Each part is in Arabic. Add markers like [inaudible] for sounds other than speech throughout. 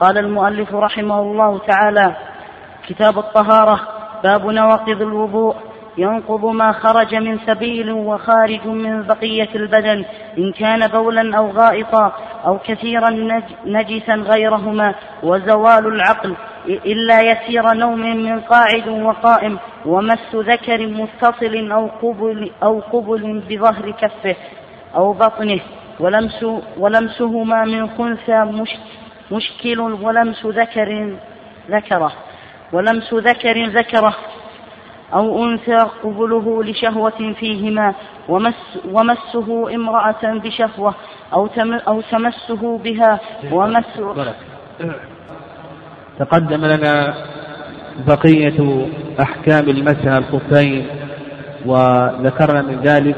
قال المؤلف رحمه الله تعالى كتاب الطهارة باب نواقض الوضوء ينقض ما خرج من سبيل وخارج من بقية البدن إن كان بولا أو غائطا أو كثيرا نجسا غيرهما وزوال العقل إلا يسير نوم من قاعد وقائم ومس ذكر متصل أو قبل, أو قبل بظهر كفه أو بطنه ولمس ولمسهما من خنثى مشكل ولمس ذكر ذكره ولمس ذكر ذكره أو أنثى قبله لشهوة فيهما ومس ومسه امرأة بشهوة أو أو تمسه بها ومس تقدم لنا بقية أحكام المسح الخفين وذكرنا من ذلك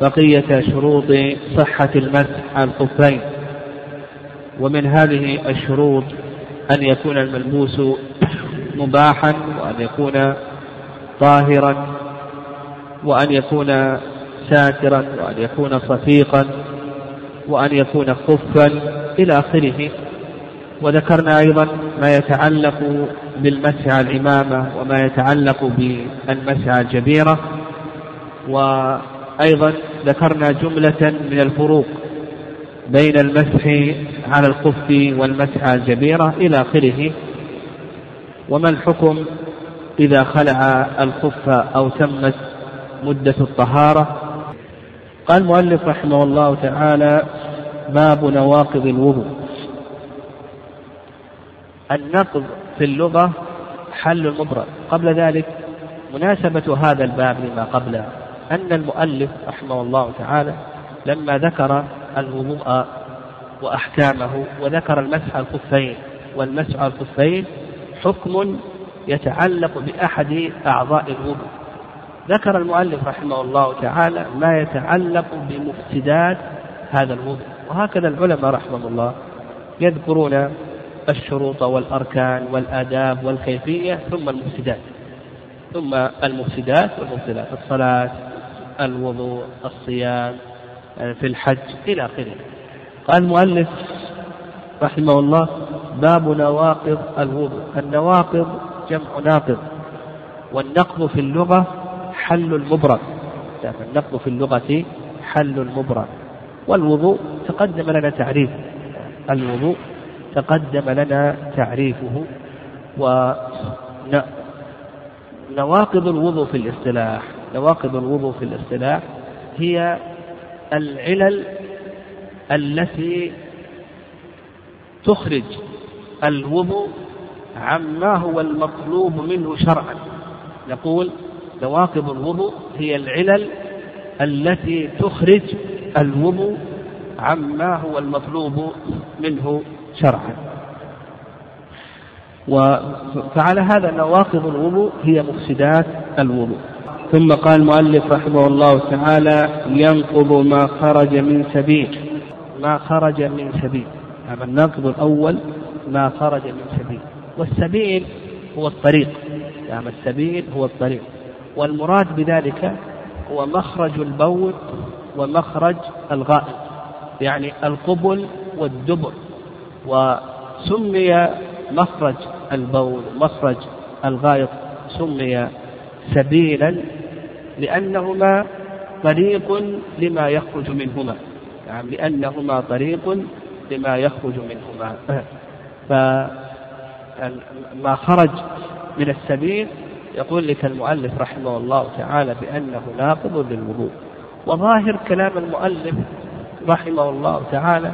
بقية شروط صحة المسح الخفين. ومن هذه الشروط أن يكون الملبوس مباحا وأن يكون طاهرا وأن يكون ساترا وأن يكون صفيقا وأن يكون خفا إلى آخره. وذكرنا أيضا ما يتعلق بالمسح على العمامة وما يتعلق بالمسح على الجبيرة وأيضا ذكرنا جملة من الفروق بين المسح على الخف والمسح الجبيرة إلى آخره. وما الحكم إذا خلع الخف أو تمت مدة الطهارة؟ قال المؤلف رحمه الله تعالى باب نواقض الوضوء. النقض في اللغة حل المبرد قبل ذلك مناسبة هذا الباب لما قبله أن المؤلف رحمه الله تعالى لما ذكر الوضوء وأحكامه وذكر المسح الخفين. والمسح الخفين حكم يتعلق بأحد أعضاء الوضوء ذكر المؤلف رحمه الله تعالى ما يتعلق بمفسدات هذا الوضوء وهكذا العلماء رحمه الله يذكرون الشروط والأركان والآداب والكيفية ثم المفسدات. ثم المفسدات والمفسدات الصلاة الوضوء الصيام في الحج إلى آخره. قال المؤلف رحمه الله باب نواقض الوضوء. النواقض جمع ناقض والنقض في اللغة حل المبرد يعني النقض في اللغة حل المبرد والوضوء تقدم لنا تعريف الوضوء تقدم لنا تعريفه. ونواقض الوضوء في الاصطلاح نواقض الوضوء في الاصطلاح هي العلل التي تخرج الوضوء عما هو المطلوب منه شرعا. نقول نواقض الوضوء هي العلل التي تخرج الوضوء عما هو المطلوب منه شرعا. فعلى هذا نواقض الوضوء هي مفسدات الوضوء. ثم قال المؤلف رحمه الله تعالى ينقض ما خرج من سبيل. ما خرج من سبيل. هذا النقض الأول ما خرج من سبيل. والسبيل هو الطريق. يعني السبيل هو الطريق. والمراد بذلك هو مخرج البول ومخرج الغائط يعني القبل والدبر. وسمي مخرج البول مخرج الغائط سمي سبيلا لأنهما طريق لما يخرج منهما. يعني لأنهما طريق لما يخرج منهما. فما خرج من السبيل يقول لك المؤلف رحمه الله تعالى بأنه ناقض للوضوء. وظاهر كلام المؤلف رحمه الله تعالى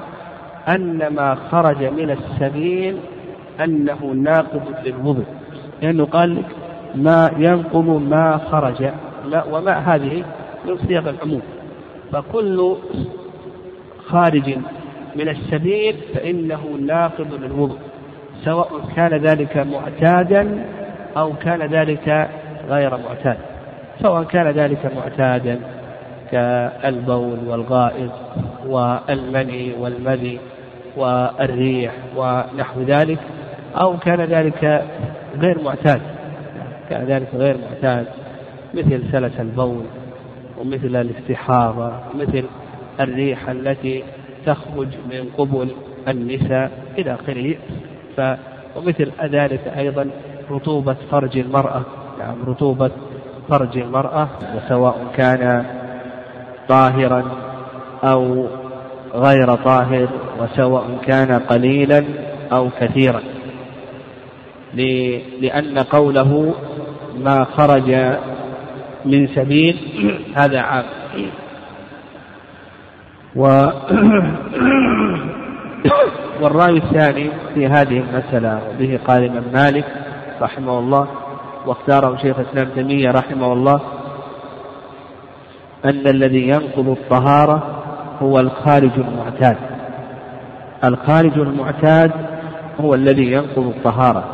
أن ما خرج من السبيل أنه ناقض للوضوء. لأنه قال لك ما ينقض ما خرج. ما وما هذه من صيغ العموم. فكل خارج من السبيل فإنه ناقض للوضوء سواء كان ذلك معتادا أو كان ذلك غير معتاد سواء كان ذلك معتادا كالبول والغائط والمني والمذي والريح ونحو ذلك أو كان ذلك غير معتاد كان ذلك غير معتاد مثل سلس البول ومثل الاستحاضة مثل الريح التي تخرج من قبل النساء إلى آخره. ف ومثل ذلك أيضا رطوبة فرج المرأة. نعم رطوبة فرج المرأة. وسواء كان طاهرا أو غير طاهر وسواء كان قليلا أو كثيرا. لأن قوله ما خرج من سبيل هذا عام. و [coughs] والرأي الثاني في هذه المسألة وبه قال الإمام مالك رحمه الله واختاره شيخ الإسلام تيمية رحمه الله أن الذي ينقض الطهارة هو الخارج المعتاد. الخارج المعتاد هو الذي ينقض الطهارة.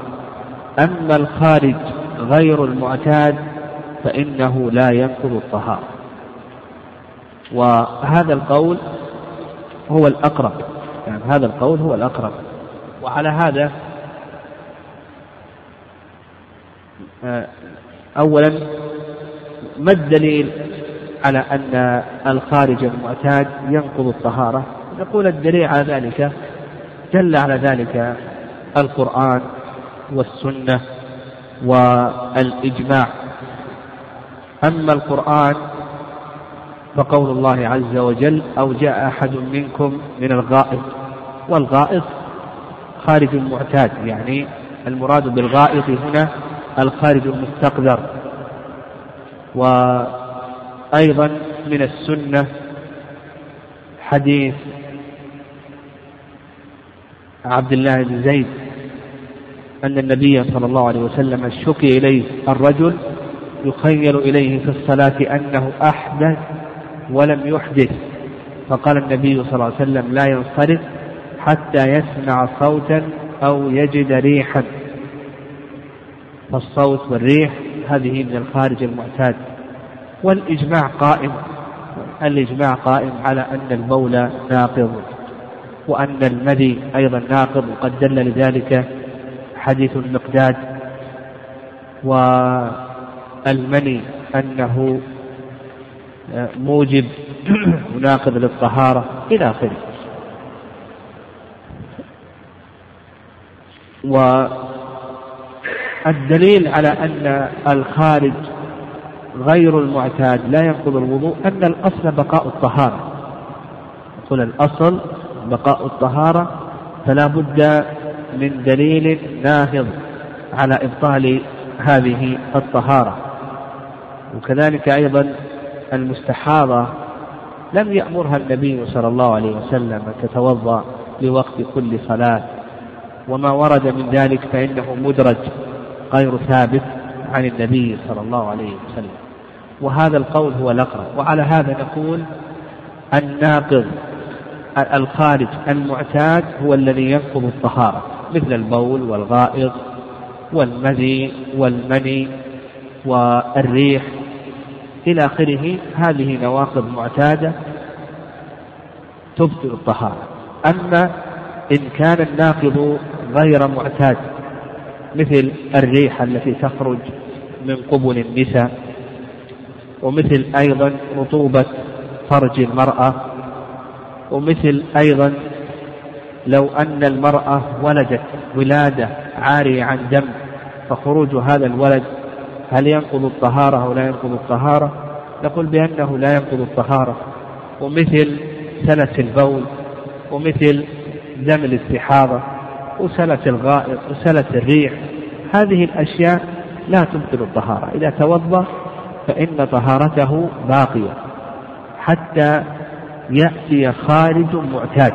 أما الخارج غير المعتاد فإنه لا ينقض الطهارة. وهذا القول هو الأقرب. يعني هذا القول هو الأقرب. وعلى هذا آه، أولا ما الدليل على أن الخارج المعتاد ينقض الطهارة؟ نقول الدليل على ذلك دل على ذلك القرآن والسنة والإجماع. أما القرآن فقول الله عز وجل أو جاء أحد منكم من الغائط والغائط خارج المعتاد يعني المراد بالغائط هنا الخارج المستقذر وأيضا من السنة حديث عبد الله بن زيد أن النبي صلى الله عليه وسلم شكي إليه الرجل يخيل إليه في الصلاة أنه أحدث ولم يحدث. فقال النبي صلى الله عليه وسلم لا ينصرف حتى يسمع صوتا أو يجد ريحا. فالصوت والريح هذه من الخارج المعتاد. والإجماع قائم الإجماع قائم على أن البول ناقض وأن المذي أيضا ناقض وقد دل لذلك حديث المقداد. والمني أنه موجب مناقض للطهارة إلى آخره. والدليل على أن الخارج غير المعتاد لا ينقض الوضوء أن الأصل بقاء الطهارة. يقول الأصل بقاء الطهارة فلا بد من دليل ناهض على إبطال هذه الطهارة. وكذلك أيضا المستحاضة لم يأمرها النبي صلى الله عليه وسلم أن تتوضأ لوقت كل صلاة. وما ورد من ذلك فإنه مدرج غير ثابت عن النبي صلى الله عليه وسلم. وهذا القول هو الأقرب. وعلى هذا نقول الناقض الخارج المعتاد هو الذي ينقض الطهارة مثل البول والغائط والمذي والمني والريح إلى آخره هذه نواقض معتادة تبطل الطهارة. أما إن كان الناقض غير معتاد مثل الريح التي تخرج من قبل النساء ومثل أيضا رطوبة فرج المرأة ومثل أيضا لو أن المرأة ولدت ولادة عارية عن دم فخروج هذا الولد هل ينقض الطهارة أو لا ينقض الطهارة؟ نقول بأنه لا ينقض الطهارة ومثل سلس البول ومثل دم الاستحاضة وسلس الغائط وسلس الريح هذه الأشياء لا تبطل الطهارة. إذا توضأ فإن طهارته باقية حتى يأتي خارج معتاد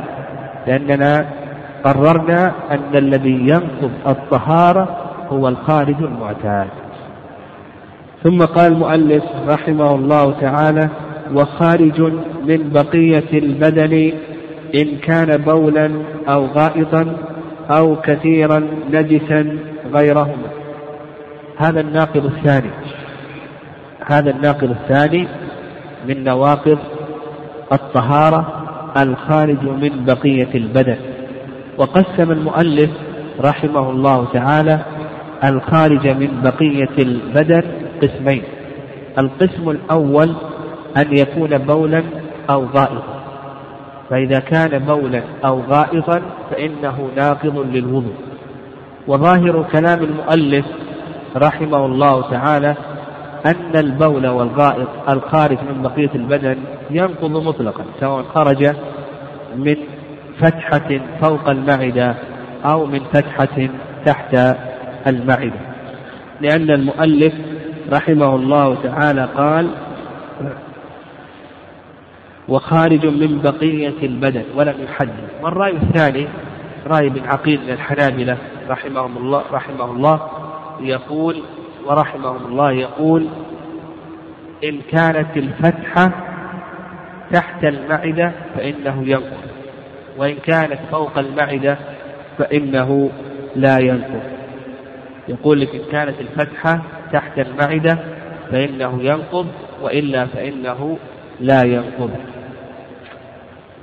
لأننا قررنا أن الذي ينقض الطهارة هو الخارج المعتاد. ثم قال المؤلف رحمه الله تعالى وخارج من بقية البدن إن كان بولا أو غائطا أو كثيرا نجسا غيرهما. هذا الناقض الثاني. هذا الناقض الثاني من نواقض الطهارة الخارج من بقية البدن. وقسم المؤلف رحمه الله تعالى الخارج من بقية البدن قسمين القسم الأول أن يكون بولا أو غائطا فإذا كان بولا أو غائطا فإنه ناقض للوضوء. وظاهر كلام المؤلف رحمه الله تعالى أن البول والغائط الخارج من بقية البدن ينقض مطلقا سواء خرج من فتحة فوق المعدة أو من فتحة تحت المعدة. لأن المؤلف رحمه الله تعالى قال وخارج من بقية البدن ولم يحدد. والرأي الثاني رأي بن عقيل من الحنابلة رحمهم الله رحمه الله يقول ورحمهم الله يقول إن كانت الفتحة تحت المعدة فإنه ينقض وإن كانت فوق المعدة فإنه لا ينقض يقول لك إن كانت الفتحة تحت المعدة فإنه ينقض وإلا فإنه لا ينقض.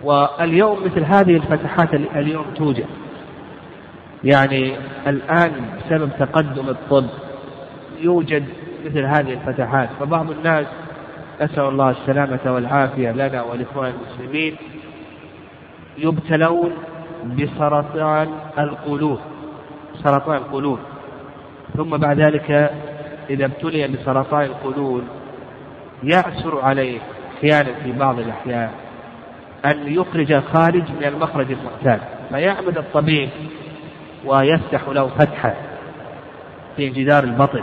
واليوم مثل هذه الفتحات اليوم توجد يعني الآن بسبب تقدم الطب يوجد مثل هذه الفتحات. فبعض الناس نسأل الله السلامة والعافية لنا ولإخوان المسلمين يبتلون بسرطان القلوب سرطان القلوب. ثم بعد ذلك إذا ابتلي بسرطان القلوب يعسر عليه أحيانا في بعض الأحيان. أن يخرج الخارج من المخرج المعتاد فيعمد الطبيب ويفتح له فتحة في جدار البطن.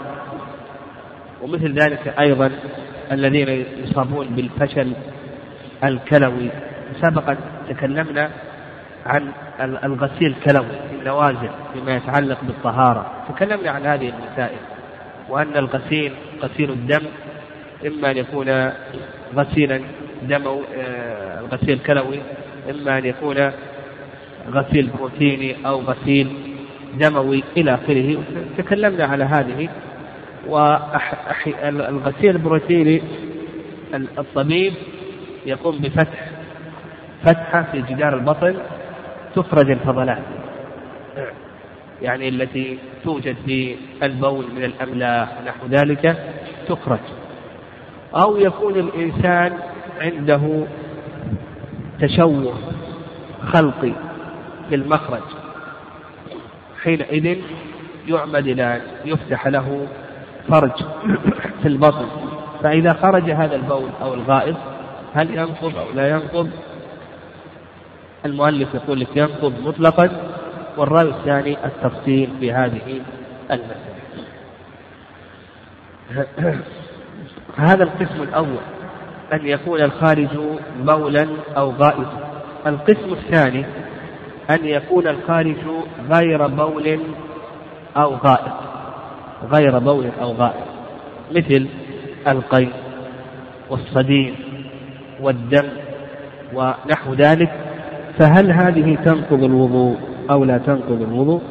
ومثل ذلك أيضا الذين يصابون بالفشل الكلوي. سبقا تكلمنا عن الغسيل الكلوي في النوازل فيما يتعلق بالطهارة. تكلمنا عن هذه المسائل وأن الغسيل غسيل الدم إما أن يكون غسيلا دمو آه، الغسيل الكلوي إما أن يكون غسيل بروتيني أو غسيل دموي إلى آخره. تكلمنا على هذه. والغسيل البروتيني الطبيب يقوم بفتح فتحة في جدار البطن تخرج الفضلات. يعني التي توجد في البول من الأملاح نحو ذلك تخرج. أو يكون الإنسان عنده تشوه خلقي في المخرج. حينئذ يعمد إلى أن يفتح له فرج في البطن. فإذا خرج هذا البول أو الغائط هل ينقض أو لا ينقض؟ المؤلف يقول لك ينقض مطلقا. والرأي الثاني التفصيل في هذه المسألة. [clears throat] هذا القسم الأول أن يكون الخارج بولا أو غائطا القسم الثاني أن يكون الخارج غير بول أو غائط غير بول أو غائط مثل القي والصديد والدم ونحو ذلك. فهل هذه تنقض الوضوء؟ أو لا تنقض الوضوء.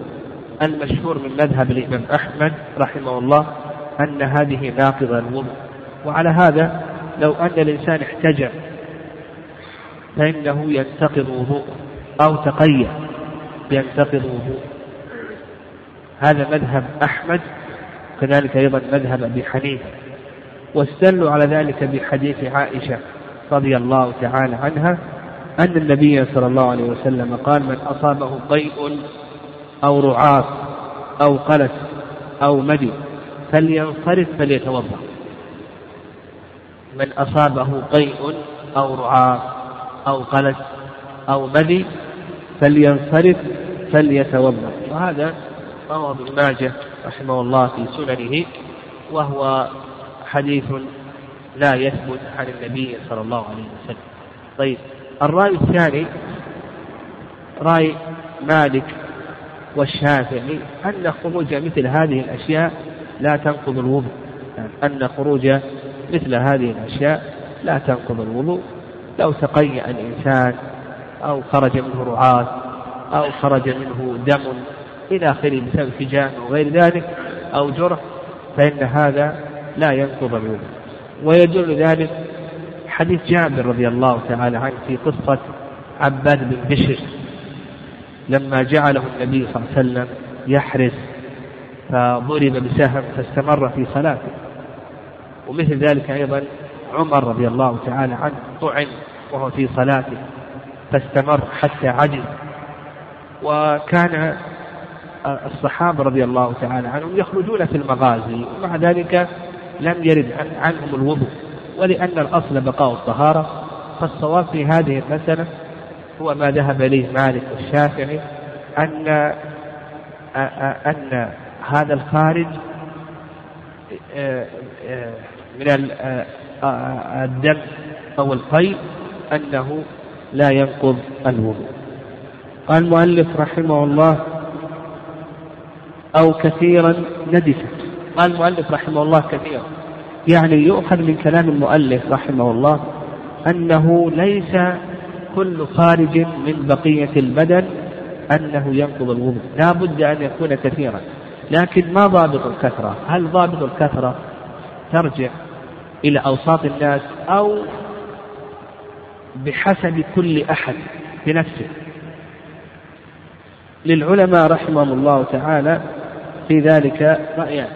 المشهور من مذهب الإمام أحمد رحمه الله أن هذه ناقضة الوضوء. وعلى هذا لو أن الإنسان احتجر فإنه ينتقض وضوءه أو تقيد ينتقض وضوءه. هذا مذهب أحمد كذلك أيضا مذهب أبي حنيفة. واستدلوا على ذلك بحديث عائشة رضي الله تعالى عنها. أن النبي صلى الله عليه وسلم قال من أصابه ضيء أو رعاف أو قلس أو مدي فلينصرف فليتوضأ. من أصابه قيء أو رعاف أو قلس أو مدي فلينصرف فليتوضأ. وهذا روى ابن ماجه رحمه الله في سننه وهو حديث لا يثبت عن النبي صلى الله عليه وسلم. طيب. الرأي الثاني رأي مالك والشافعي أن خروج مثل هذه الأشياء لا تنقض الوضوء. أن خروج مثل هذه الأشياء لا تنقض الوضوء. لو تقيأ الإنسان أو خرج منه رعاة أو خرج منه دم إلى آخره بسبب فجان وغير ذلك أو جرح فإن هذا لا ينقض الوضوء. ويدل ذلك حديث جابر رضي الله تعالى عنه في قصة عباد بن بشر. لما جعله النبي صلى الله عليه وسلم يحرس فضرب بسهم فاستمر في صلاته. ومثل ذلك أيضا عمر رضي الله تعالى عنه طعن وهو في صلاته فاستمر حتى عجز. وكان الصحابة رضي الله تعالى عنهم يخرجون في المغازي ومع ذلك لم يرد عنهم الوضوء. ولأن الأصل بقاء الطهارة فالصواب في هذه المسألة هو ما ذهب إليه مالك والشافعي أن أن هذا الخارج من الدم أو القيء أنه لا ينقض الوضوء. قال المؤلف رحمه الله أو كثيرا ندفت. قال المؤلف رحمه الله كثيرا. يعني يؤخذ من كلام المؤلف رحمه الله أنه ليس كل خارج من بقية البدن أنه ينقض الوضوء. لا بد أن يكون كثيرا. لكن ما ضابط الكثرة؟ هل ضابط الكثرة ترجع إلى أوساط الناس أو بحسب كل أحد بنفسه؟ للعلماء رحمهم الله تعالى في ذلك رأيان.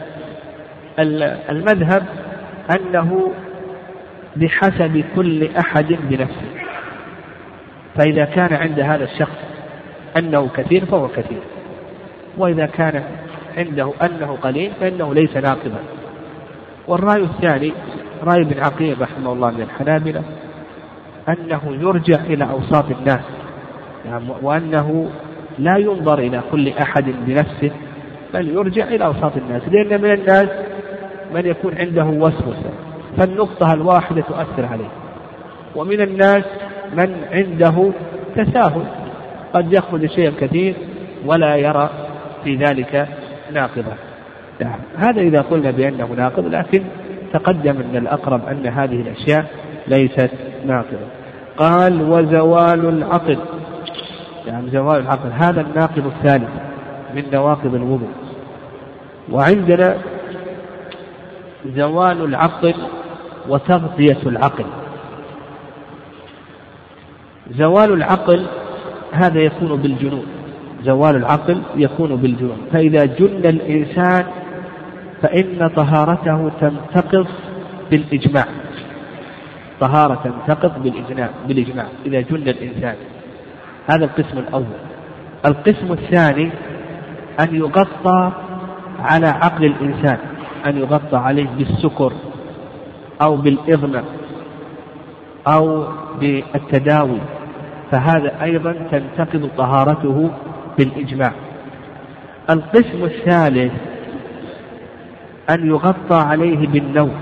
المذهب أنه بحسب كل أحد بنفسه. فإذا كان عند هذا الشخص أنه كثير فهو كثير. وإذا كان عنده أنه قليل فإنه ليس ناقضا. والرأي الثاني رأي ابن عقيل رحمه الله من الحنابلة أنه يرجع إلى أوساط الناس يعني وأنه لا ينظر إلى كل أحد بنفسه بل يرجع إلى أوساط الناس لأن من الناس من يكون عنده وسوسة. فالنقطة الواحدة تؤثر عليه. ومن الناس من عنده تساهل. قد يأخذ شيئا كثير ولا يرى في ذلك ناقضا نعم. هذا إذا قلنا بأنه ناقض لكن تقدم أن الأقرب أن هذه الأشياء ليست ناقضة. قال وزوال العقل يعني زوال العقل هذا الناقض الثالث من نواقض الوضوء. وعندنا زوال العقل وتغطية العقل. زوال العقل هذا يكون بالجنون. زوال العقل يكون بالجنون. فإذا جن الإنسان فإن طهارته تنتقض بالإجماع. طهارة تنتقض بالإجماع بالإجماع. إذا جن الإنسان. هذا القسم الأول. القسم الثاني أن يغطى على عقل الإنسان. أن يغطى عليه بالسكر أو بالإغمى أو بالتداوي فهذا أيضا تنتقض طهارته بالإجماع. القسم الثالث أن يغطى عليه بالنوم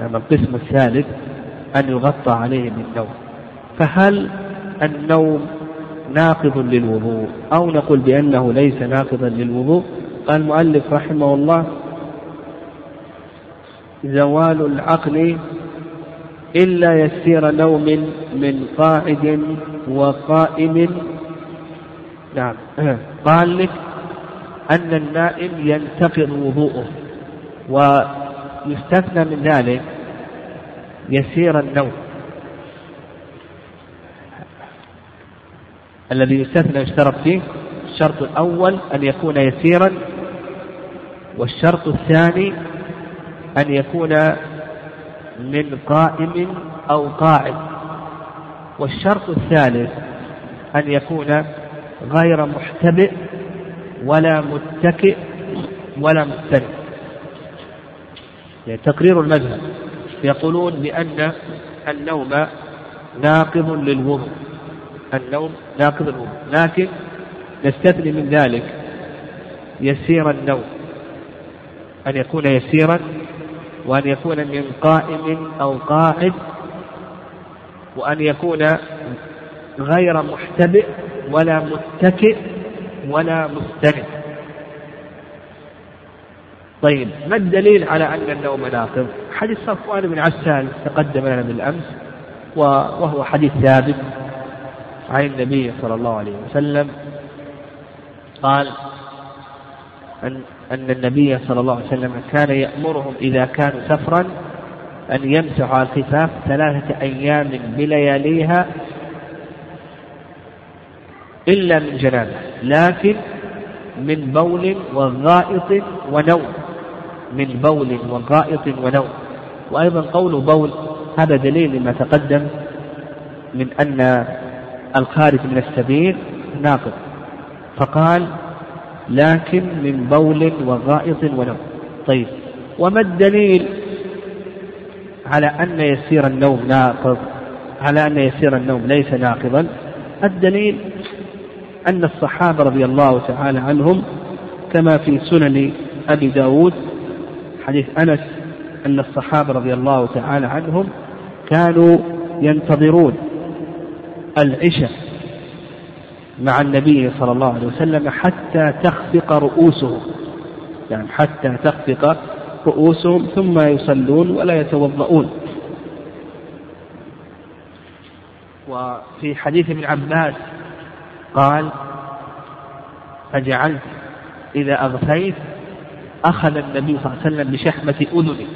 نعم القسم الثالث أن يغطى عليه بالنوم. فهل النوم ناقض للوضوء؟ أو نقول بأنه ليس ناقضا للوضوء؟ قال المؤلف رحمه الله زوال العقل إلا يسير نوم من قاعد وقائم. نعم. [clears throat] قال لك أن النائم ينتقض وضوءه ويستثنى من ذلك يسير النوم. الذي يستثنى يشترط فيه الشرط الأول أن يكون يسيرا والشرط الثاني أن يكون من قائم أو قاعد. والشرط الثالث أن يكون غير محتبئ ولا متكئ ولا مستند يعني تقرير المذهب يقولون بأن النوم ناقض للوضوء. النوم ناقض الوضوء لكن نستثني من ذلك يسير النوم. أن يكون يسيرا وأن يكون من قائم أو قاعد وأن يكون غير محتبئ ولا متكئ ولا مستند. طيب ما الدليل على أن النوم ناقض؟ حديث صفوان بن عسال تقدم لنا بالأمس وهو حديث ثابت عن النبي صلى الله عليه وسلم. قال أن أن النبي صلى الله عليه وسلم كان يأمرهم إذا كانوا سفرا أن يمسحوا على الخفاف ثلاثة أيام بلياليها إلا من جنابة لكن من بول وغائط ونوم من بول وغائط ونوم. وأيضا قول بول هذا دليل لما تقدم من أن الخارج من السبيل ناقض. فقال لكن من بول وغائط ونوم. طيب وما الدليل على أن يسير النوم ناقض؟ على أن يسير النوم ليس ناقضا. الدليل أن الصحابة رضي الله تعالى عنهم كما في سنن أبي داود حديث أنس أن الصحابة رضي الله تعالى عنهم كانوا ينتظرون العشاء. مع النبي صلى الله عليه وسلم حتى تخفق رؤوسهم. يعني حتى تخفق رؤوسهم ثم يصلون ولا يتوضؤون. وفي حديث ابن عباس قال فجعلت إذا أغفيت أخذ النبي صلى الله عليه وسلم بشحمة أذنه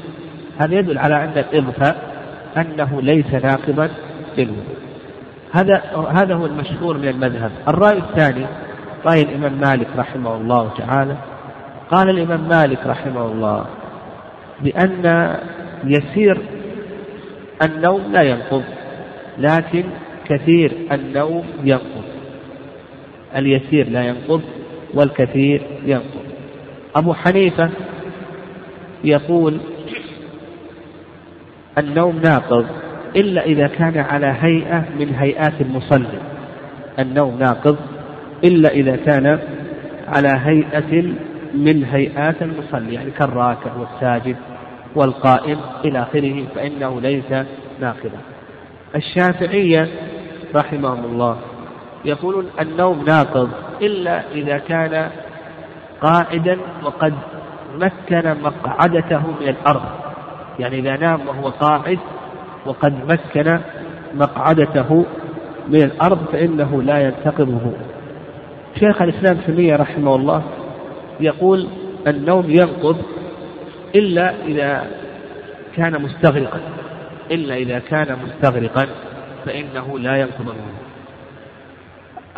هذا يدل على أن الإغفاء أنه ليس ناقضا للوضوء. هذا هذا هو المشهور من المذهب. الرأي الثاني رأي الإمام مالك رحمه الله تعالى. قال الإمام مالك رحمه الله بأن يسير النوم لا ينقض لكن كثير النوم ينقض. اليسير لا ينقض والكثير ينقض. أبو حنيفة يقول النوم ناقض إلا إذا كان على هيئة من هيئات المصلي. النوم ناقض. إلا إذا كان على هيئة من هيئات المصلي يعني كالراكع والساجد والقائم إلى آخره فإنه ليس ناقضا. الشافعية رحمهم الله يقولون النوم ناقض إلا إذا كان قاعدا وقد مكن مقعدته من الأرض. يعني إذا نام وهو قاعد وقد مكن مقعدته من الأرض فإنه لا ينتقض وضوءه شيخ الإسلام تيمية رحمه الله يقول النوم ينقض إلا إذا كان مستغرقا إلا إذا كان مستغرقا فإنه لا ينقض الوضوء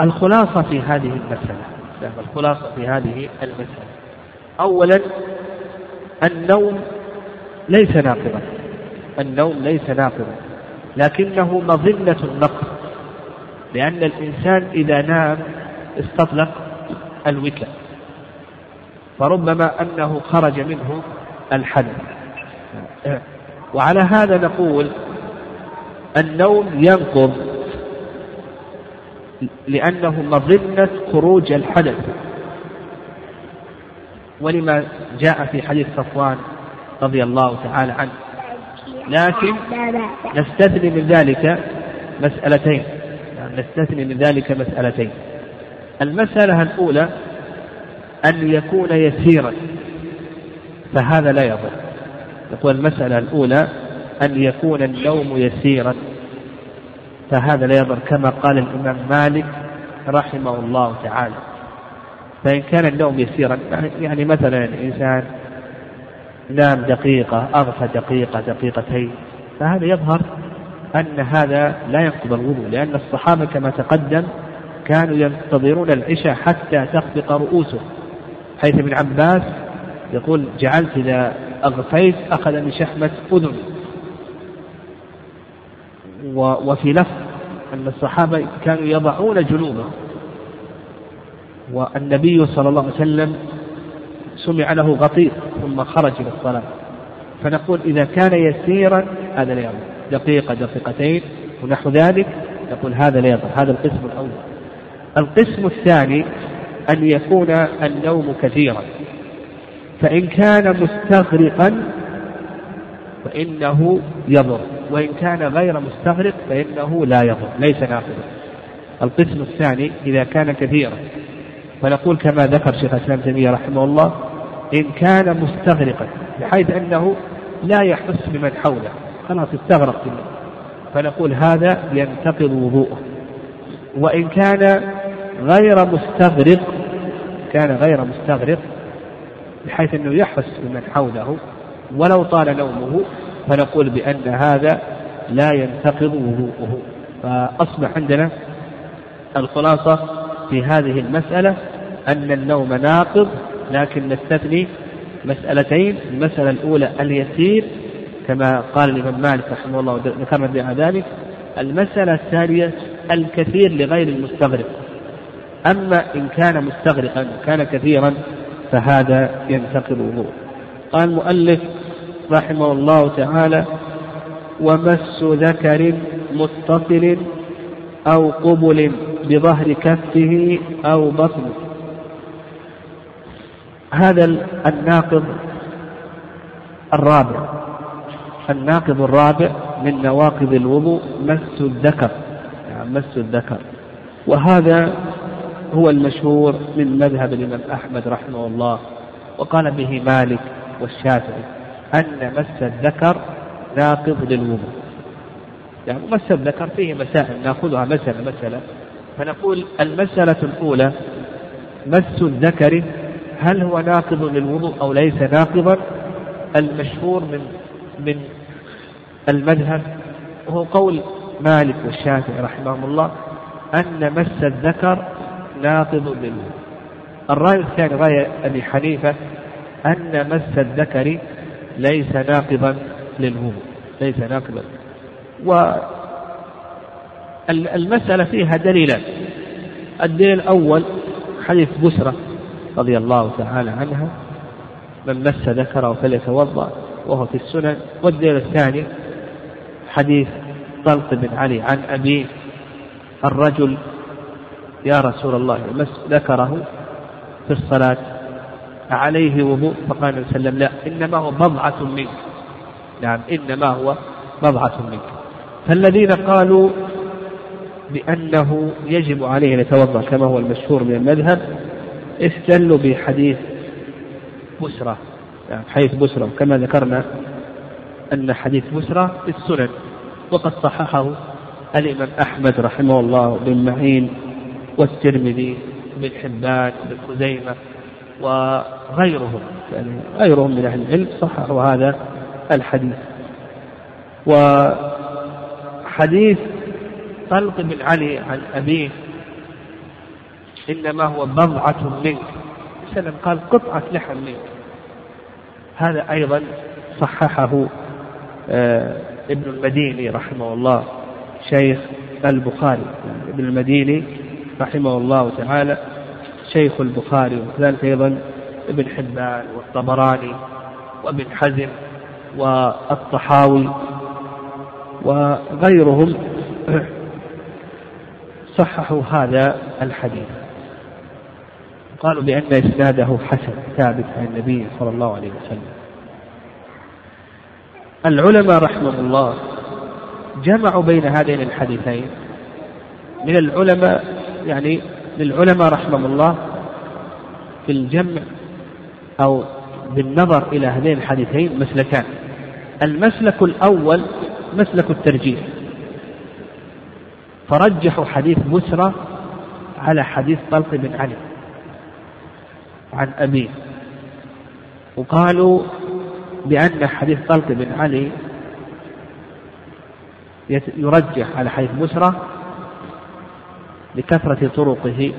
الخلاصة في هذه المسألة الخلاصة في هذه المسألة. أولا النوم ليس ناقضا. النوم ليس ناقضا لكنه مظنة النقص لأن الإنسان إذا نام استطلق الوتر فربما أنه خرج منه الحدث. وعلى هذا نقول النوم ينقض لأنه مظنة خروج الحدث. ولما جاء في حديث صفوان رضي الله تعالى عنه لكن نستثني من ذلك مسألتين. يعني نستثني من ذلك مسألتين. المسألة الأولى أن يكون يسيرا فهذا لا يضر. يقول المسألة الأولى أن يكون النوم يسيرا فهذا لا يضر كما قال الإمام مالك رحمه الله تعالى. فإن كان النوم يسيرا يعني مثلا الإنسان نام دقيقة أغفى دقيقة دقيقتين. فهذا يظهر أن هذا لا ينقض الوضوء لأن الصحابة كما تقدم كانوا ينتظرون العشاء حتى تخفق رؤوسهم. حيث ابن عباس يقول جعلت إذا أغفيت أخذ من شحمة أذني وفي لفظ أن الصحابة كانوا يضعون جنوبهم والنبي صلى الله عليه وسلم سمع له غطير ثم خرج إلى الصلاة. فنقول إذا كان يسيرا هذا لا يضر. دقيقة دقيقتين ونحو ذلك نقول هذا لا يضر. هذا القسم الأول. القسم الثاني أن يكون النوم كثيرا. فإن كان مستغرقا فإنه يضر. وإن كان غير مستغرق فإنه لا يضر. ليس ناقضا القسم الثاني إذا كان كثيرا. فنقول كما ذكر شيخ الإسلام تيمية رحمه الله إن كان مستغرقا بحيث أنه لا يحس بمن حوله. خلاص استغرق فنقول هذا ينتقض وضوءه. وإن كان غير مستغرق كان غير مستغرق بحيث أنه يحس بمن حوله ولو طال نومه فنقول بأن هذا لا ينتقض وضوءه. فأصبح عندنا الخلاصة في هذه المسألة أن النوم ناقض لكن نستثني مسألتين المسألة الأولى اليسير كما قال الإمام مالك رحمه الله ذكرنا بها ذلك. المسألة الثانية الكثير لغير المستغرق. أما إن كان مستغرقا كان كثيرا فهذا ينتقل الوضوء قال المؤلف رحمه الله تعالى ومس ذكر متصل أو قبل بظهر كفه أو بطنه. هذا الناقض الرابع. الناقض الرابع من نواقض الوضوء مس الذكر. يعني مس الذكر. وهذا هو المشهور من مذهب الإمام أحمد رحمه الله وقال به مالك والشافعي أن مس الذكر ناقض للوضوء. يعني مس الذكر فيه مسائل نأخذها مسألة مسألة فنقول المسألة الأولى مس الذكر هل هو ناقض للوضوء أو ليس ناقضا؟ المشهور من من المذهب وهو قول مالك والشافعي رحمهم الله أن مس الذكر ناقض للوضوء. الرأي الثاني رأي أبي حنيفة أن مس الذكر ليس ناقضا للوضوء ليس ناقضا. والمسألة فيها دليلان. الدليل الأول حديث بسرة. رضي الله تعالى عنها من مس ذكره فليتوضأ وهو في السنن. والدليل الثاني حديث طلق بن علي عن أبيه الرجل يا رسول الله مس ذكره في الصلاة عليه وضوء فقال النبي صلى الله عليه وسلم لا إنما هو بضعة منك. نعم إنما هو بضعة منك. فالذين قالوا بأنه يجب عليه أن يتوضأ كما هو المشهور من المذهب استدلوا بحديث بسرة يعني حديث بسرة وكما ذكرنا أن حديث بسرة في السنن وقد صححه الإمام أحمد رحمه الله بن معين والترمذي بن حبان بن خزيمة وغيرهم يعني غيرهم من أهل العلم صححوا هذا الحديث. وحديث طلق بن علي عن أبيه إنما هو بضعة منك. سلم قال قطعة لحم منك. هذا أيضا صححه آه، ابن المديني رحمه الله شيخ البخاري. ابن المديني رحمه الله تعالى شيخ البخاري وكذلك أيضا ابن حبان والطبراني وابن حزم والطحاوي وغيرهم. [coughs] صححوا هذا الحديث. قالوا بأن إسناده حسن ثابت عن النبي صلى الله عليه وسلم. العلماء رحمه الله جمعوا بين هذين الحديثين. من العلماء يعني للعلماء رحمهم الله في الجمع أو بالنظر إلى هذين الحديثين مسلكان. المسلك الأول مسلك الترجيح. فرجحوا حديث بسرى على حديث طلق بن علي. عن أبيه وقالوا بأن حديث طلق بن علي يرجح على حديث بسرى لكثرة طرقه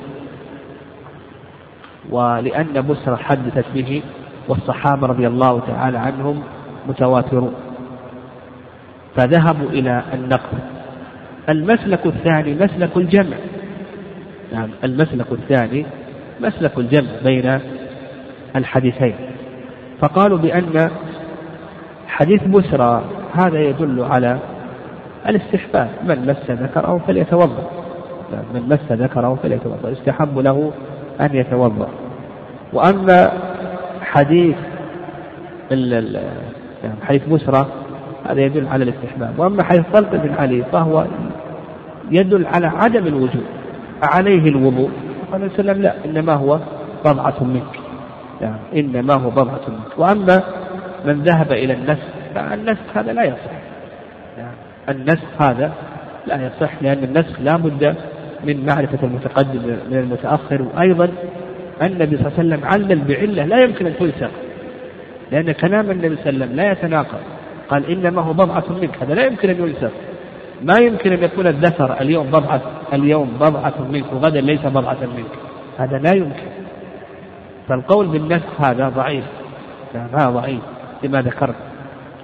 ولأن بسرى حدثت به والصحابة رضي الله تعالى عنهم متواترون. فذهبوا إلى النقل المسلك الثاني مسلك الجمع. نعم المسلك الثاني مسلك الجمع بين الحديثين. فقالوا بأن حديث بسرى هذا يدل على الاستحباب. من مس ذكره فليتوضأ. من مس ذكره فليتوضأ. يستحب له أن يتوضأ. وأما حديث يعني حديث بسرى هذا يدل على الاستحباب. وأما حديث طلق بن علي فهو يدل على عدم الوجوب عليه الوضوء. قال عليه وسلم لا إنما هو بضعة منك. يعني إنما هو بضعة منك. وأما من ذهب إلى النسخ فالنسخ هذا لا يصح. يعني النسخ هذا لا يصح لأن النسخ لا بد من معرفة المتقدم من المتأخر. وأيضا النبي صلى الله عليه وسلم علل بعلة لا يمكن أن تنسخ لأن كلام النبي صلى الله عليه وسلم لا يتناقض. قال إنما هو بضعة منك هذا لا يمكن أن ينسخ. ما يمكن أن يكون الذكر اليوم بضعة اليوم بضعة منك وغدا ليس بضعة منك. هذا لا يمكن. فالقول بالنسخ هذا ضعيف. هذا ضعيف لما ذكرت.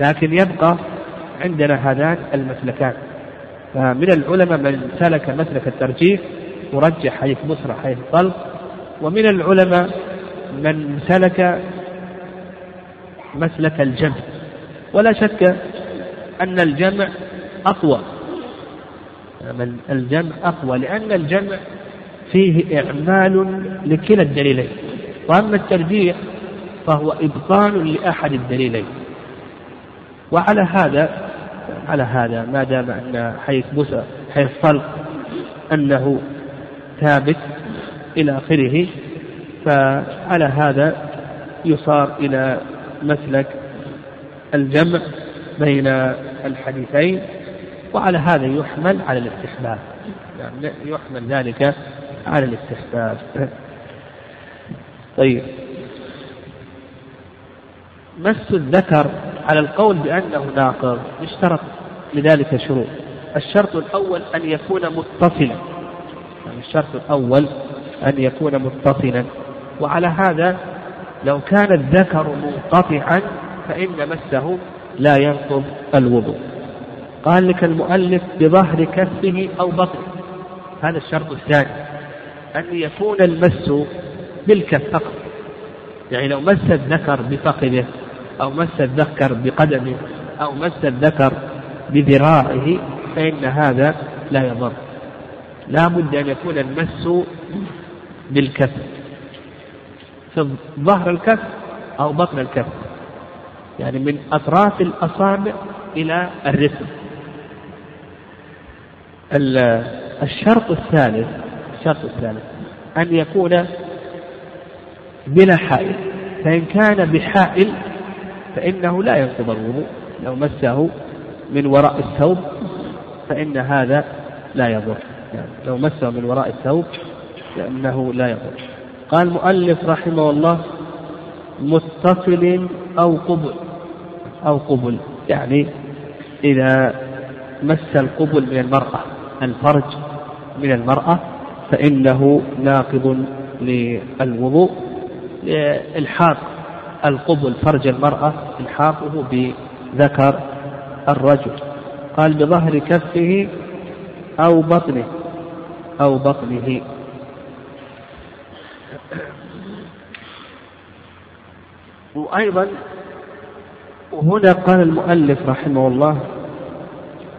لكن يبقى عندنا هذان المسلكان. فمن العلماء من سلك مسلك الترجيح ورجح حديث بصرة حديث طلق. ومن العلماء من سلك مسلك الجمع. ولا شك أن الجمع أقوى. الجمع أقوى لأن الجمع فيه إعمال لكلا الدليلين وأما الترجيح فهو إبطال لأحد الدليلين. وعلى هذا على هذا ما دام أن حيث بسى حيث طلق أنه ثابت إلى آخره فعلى هذا يصار إلى مسلك الجمع بين الحديثين. وعلى هذا يحمل على الاستحباب. يعني يحمل. ذلك على الاستحباب. طيب. مس الذكر على القول بأنه ناقض يشترط لذلك شروط. الشرط الأول أن يكون متصلا. يعني الشرط الأول أن يكون متصلا. وعلى هذا لو كان الذكر منقطعا فإن مسه لا ينقض الوضوء. قال لك المؤلف بظهر كفه أو بطنه. هذا الشرط الثاني. أن يكون المس بالكف فقط. يعني لو مس الذكر بفخذه أو مس الذكر بقدمه أو مس الذكر بذراعه فإن هذا لا يضر. لا بد أن يكون المس بالكف. في ظهر الكف أو بطن الكف. يعني من أطراف الأصابع إلى الرسم. الشرط الثالث الشرط الثالث أن يكون بلا حائل. فإن كان بحائل فإنه لا ينقض الوضوء. لو مسه من وراء الثوب فإن هذا لا يضر. يعني لو مسه من وراء الثوب فإنه لا يضر. قال المؤلف رحمه الله متصل أو قبل أو قبل. يعني إذا مس القبل من المرأة الفرج من المرأة فإنه ناقض للوضوء لإلحاق القبل فرج المرأة إلحاقه بذكر الرجل. قال بظهر كفه أو بطنه أو بطنه. وأيضا وهنا قال المؤلف رحمه الله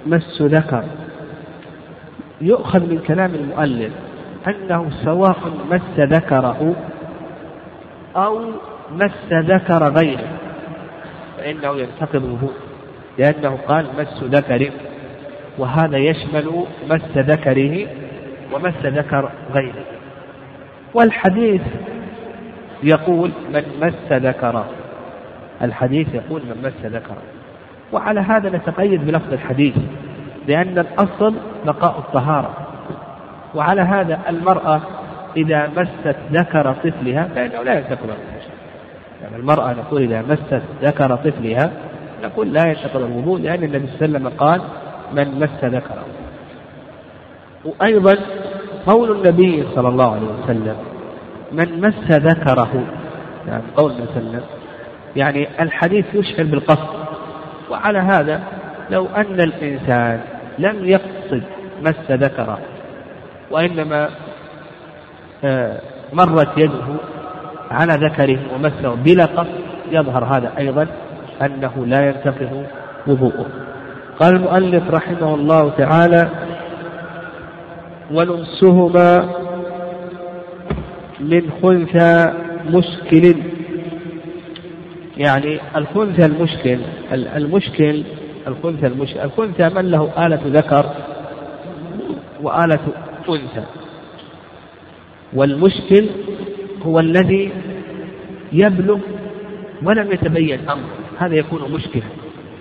مس ذكر. يؤخذ من كلام المؤلف أنه سواء مس ذكره أو مس ذكر غيره فإنه ينتقض الوضوء لأنه قال مس ذكر وهذا يشمل مس ذكره ومس ذكر غيره. والحديث يقول من مس ذكره الحديث يقول من مس ذكره. وعلى هذا نتقيد بلفظ الحديث. لأن الأصل بقاء الطهارة. وعلى هذا المرأة إذا مست ذكر طفلها فإنه لا ينتقض يعني المرأة نقول إذا مست ذكر طفلها نقول لا ينتقض الوضوء لأن النبي صلى الله عليه وسلم قال من مس ذكره. وأيضا قول النبي صلى الله عليه وسلم من مس ذكره. يعني قول النبي صلى الله عليه وسلم. يعني الحديث يشعر بالقصد. وعلى هذا لو أن الإنسان لم يقصد مس ذكره وإنما آه، مرت يده على ذكره ومسه بلا قصد. يظهر هذا أيضا أنه لا ينتقض وضوءه. قال المؤلف رحمه الله تعالى ولمسهما من خنثى مشكل. يعني الخنثى المشكل المشكل الخنثى المشكل الخنثى من له آلة ذكر وآلة أنثى. والمشكل هو الذي يبلغ ولم يتبين أمره. هذا يكون مشكلة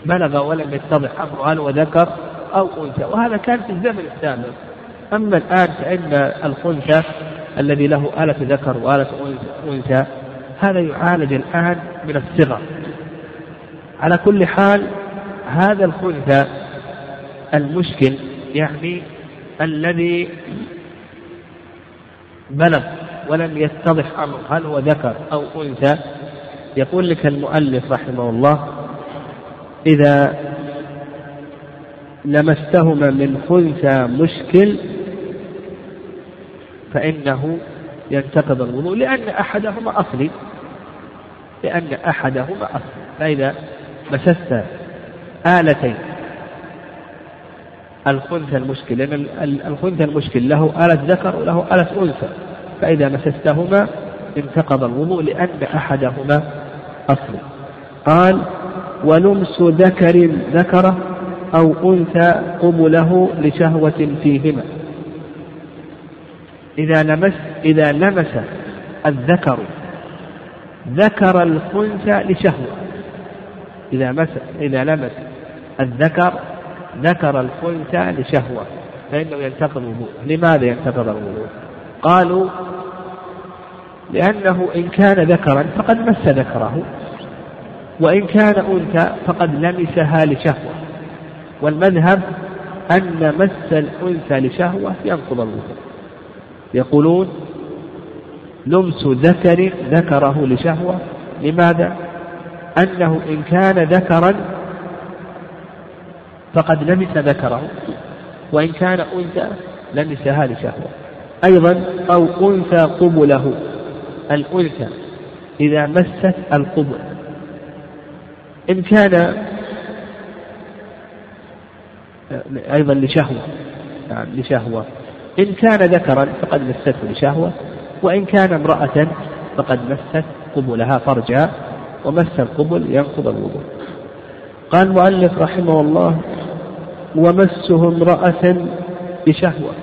بلغ ولم يتضح أمره هل هو ذكر أو أنثى. وهذا كان في الزمن السابق. أما الآن فإن الخنثى الذي له آلة ذكر وآلة أنثى هذا يعالج الآن من الصغر. على كل حال هذا الخنثى المشكل يعني الذي بلغ ولم يتضح أمره هل هو ذكر أو أنثى؟ يقول لك المؤلف رحمه الله إذا لمستهما من خنثى مشكل فإنه ينتقض الوضوء لأن أحدهما أصلي لأن أحدهما أصلي فإذا مسست آلتين. الخنثى المشكل لأن الخنثى المشكل له آلة ذكر وله آلة أنثى. فإذا مسستهما انتقض الوضوء لأن أحدهما أصلي. قال ولمس ذكر ذكره أو أنثى قبله لشهوة فيهما. إذا لمس إذا لمس الذكر ذكر الخنثى لشهوة. إذا مس إذا لمس الذكر ذكر الخنثى لشهوة فإنه ينتقض الوضوء. لماذا ينتقض الوضوء؟ قالوا لأنه إن كان ذكرا فقد مس ذكره وإن كان أنثى فقد لمسها لشهوة. والمذهب أن مس الأنثى لشهوة ينقض الوضوء. يقولون لمس ذكر ذكره لشهوة. لماذا؟ أنه إن كان ذكرا فقد لمس ذكره وإن كان أنثى لمسها لشهوة أيضا أو أنثى قبله الأنثى إذا مست القبل. إن كان أيضا لشهوة نعم لشهوة. إن كان ذكرا فقد مسته لشهوة وإن كان امرأة فقد مست قبلها فرجها ومس القبل ينقض الوضوء. قال المؤلف رحمه الله ومسه امرأة بشهوة.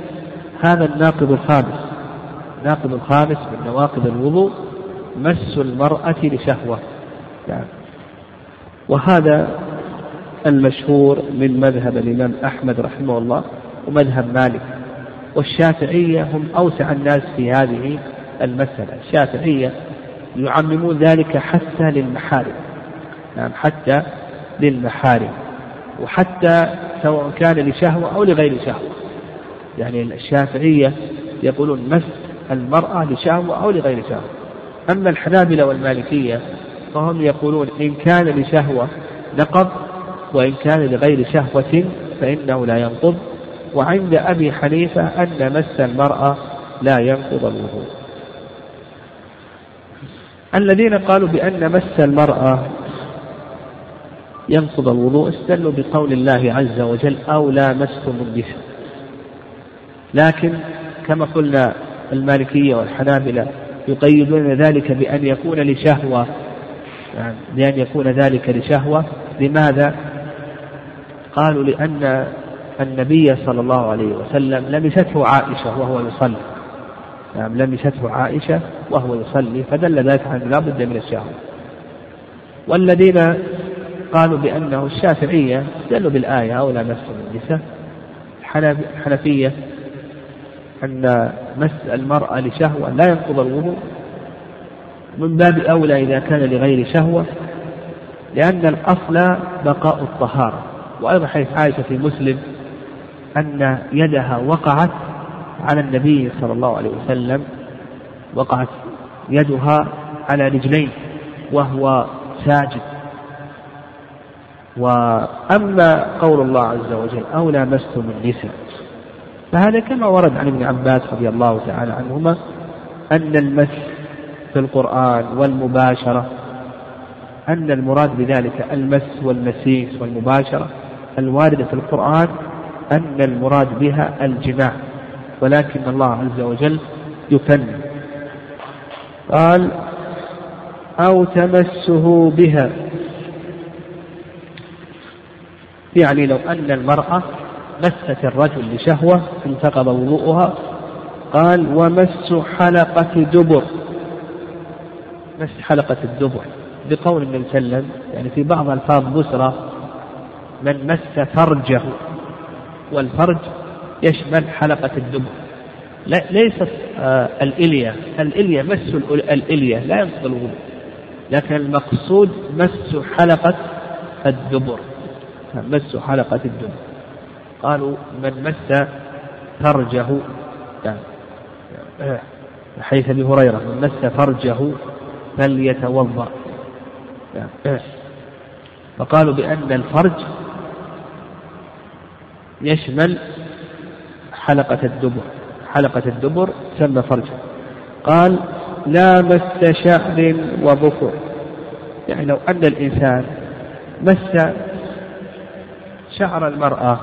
هذا الناقض الخامس. الناقض الخامس من نواقض الوضوء مس المرأة لشهوة. يعني. وهذا المشهور من مذهب الإمام أحمد رحمه الله ومذهب مالك. والشافعية هم أوسع الناس في هذه المسألة. الشافعية يعممون ذلك حتى للمحارم. نعم حتى للمحارم وحتى سواء كان لشهوة أو لغير شهوة. يعني الشافعية يقولون مس المرأة لشهوة أو لغير شهوة. أما الحنابلة والمالكية فهم يقولون إن كان لشهوة نقض وإن كان لغير شهوة فإنه لا ينقض. وعند أبي حنيفة أن مس المرأة لا ينقض الوضوء. الذين قالوا بأن مس المرأة ينقض الوضوء استدلوا بقول الله عز وجل أو لامستم النساء لكن كما قلنا المالكية والحنابلة يقيدون ذلك بأن يكون لشهوة يعني بأن يكون ذلك لشهوة. لماذا؟ قالوا لأن النبي صلى الله عليه وسلم لمسته عائشة وهو يصلي. نعم لمسته عائشة وهو يصلي فدل ذلك على لا بد من الشهوة. والذين قالوا بأنه الشافعية دلوا بالآية أو لا نفس النساء الحنفية أن مس المرأة لشهوة لا ينقض الوضوء. من باب أولى إذا كان لغير شهوة لأن الأصل بقاء الطهارة. وأيضا حيث عائشة في مسلم أن يدها وقعت على النبي صلى الله عليه وسلم وقعت يدها على رجليه وهو ساجد. وأما قول الله عز وجل أو لامستم النساء. فهذا كما ورد عن ابن عباس رضي الله تعالى عنهما أن المس في القرآن والمباشرة أن المراد بذلك المس والمسيس والمباشرة الواردة في القرآن أن المراد بها الجماع. ولكن الله عز وجل يفنن قال أو تمسه بها. يعني لو أن المرأة مست الرجل لشهوة انتقض وضوءها قال ومس حلقة دبر. مس حلقة الدبر. بقول النبي صلى الله عليه وسلم يعني في بعض ألفاظ بسرى من مس فرجه. والفرج يشمل حلقة الدبر. لا ليست آه الإلية. الإلية مس الإلية لا ينقض الوضوء لكن المقصود مس حلقة الدبر. مس حلقة الدبر قالوا من مس فرجه. يعني حيث أبي هريرة من مس فرجه فليتوضأ. يعني فقالوا بأن الفرج يشمل حلقة الدبر. حلقة الدبر تسمى فرجا قال لا مس شعر وظفر يعني لو أن الإنسان مس شعر المرأة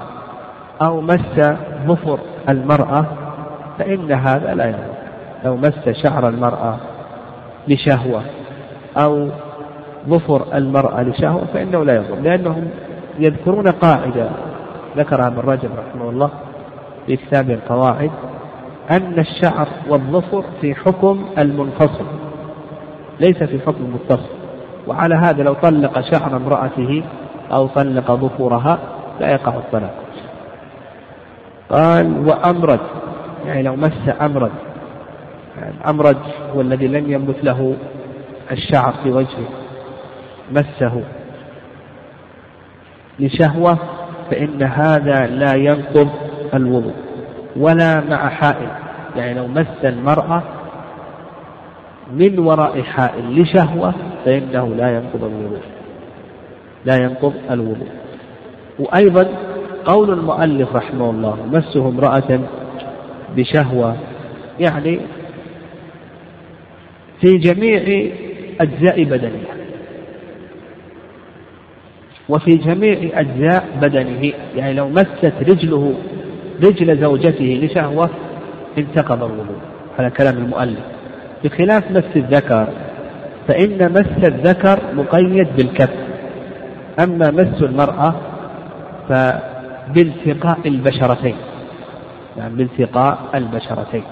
أو مس ظفر المرأة فإن هذا لا يضر. لو مس شعر المرأة لشهوة أو ظفر المرأة لشهوة فإنه لا يضر لأنهم يذكرون قاعدة ذكرها ابن رجب رحمه الله في كتاب القواعد أن الشعر والظفر في حكم المنفصل ليس في حكم المتصل. وعلى هذا لو طلق شعر امرأته أو طلق ظفورها لا يقع الطلاق. قال وأمرد يعني لو مس أمرد الأمرد هو الذي لم ينبت له الشعر في وجهه مسه لشهوة فإن هذا لا ينقض الوضوء ولا مع حائل. يعني لو مس المرأة من وراء حائل لشهوة فإنه لا ينقض الوضوء لا ينقض الوضوء. وأيضا قول المؤلف رحمه الله مسه امرأة بشهوة. يعني في جميع أجزاء بدنها وفي جميع أجزاء بدنه. يعني لو مست رجله رجل زوجته لشهوة انتقض الوضوء. هذا كلام المؤلف. بخلاف مس الذكر فإن مس الذكر مقيد بالكف. أما مس المرأة فبالتقاء البشرتين. يعني بالتقاء البشرتين.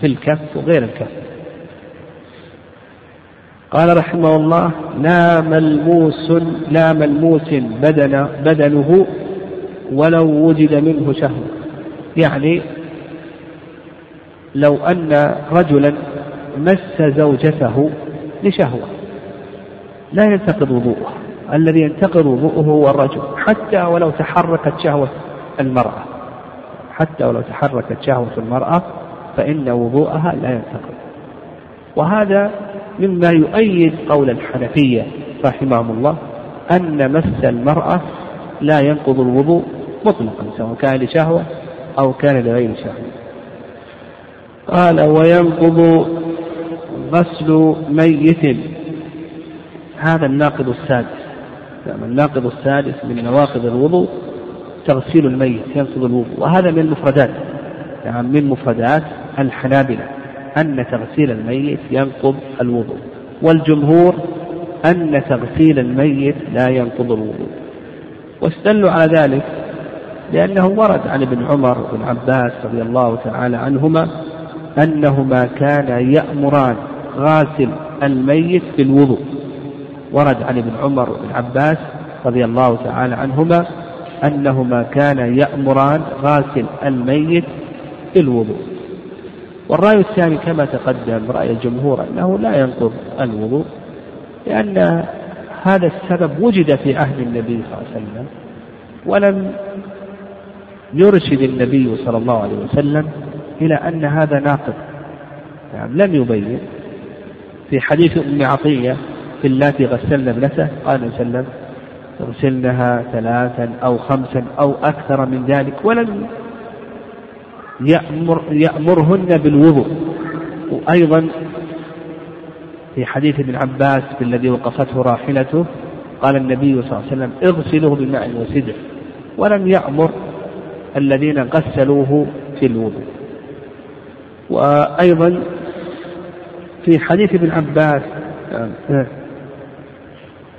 في الكف وغير الكف. قال رحمه الله لا ملموس لا ملموس بدن بدنه ولو وجد منه شهوة. يعني لو أن رجلا مس زوجته لشهوة لا ينتقض وضوءه. الذي ينتقض وضوءه هو الرجل حتى ولو تحركت شهوة المرأة. حتى ولو تحركت شهوة المرأة فإن وضوءها لا ينتقض. وهذا مما يؤيد قول الحنفية رحمهم الله أن مس المرأة لا ينقض الوضوء مطلقا سواء كان لشهوة أو كان لغير شهوة. قال وينقض غسل ميت. هذا الناقض السادس. نعم، الناقض السادس من نواقض الوضوء تغسيل الميت ينقض الوضوء. وهذا من المفردات. يعني من مفردات الحنابلة أن تغسيل الميت ينقض الوضوء. والجمهور أن تغسيل الميت لا ينقض الوضوء. واستدلوا على ذلك لأنه ورد عن ابن عمر وابن عباس رضي الله تعالى عنهما أنهما كانا يأمران غاسل الميت بالوضوء. ورد عن ابن عمر وابن عباس رضي الله تعالى عنهما أنهما كانا يأمران غاسل الميت بالوضوء والرأي الثاني كما تقدم رأي الجمهور أنه لا ينقض الوضوء لأن هذا السبب وجد في عهد النبي صلى الله عليه وسلم ولم يرشد النبي صلى الله عليه وسلم إلى أن هذا ناقض. يعني لم يبين. في حديث أم عطية اللاتي غسلن ابنته؟ قال صلى الله عليه وسلم اغسلنها ثلاثا أو خمسا أو أكثر من ذلك ولم يأمر يأمرهن بالوضوء. وأيضا في حديث ابن عباس الذي وقفته راحلته قال النبي صلى الله عليه وسلم اغسلوه بماء وسدر ولم يأمر الذين غسلوه في الوضوء. وأيضا في حديث ابن عباس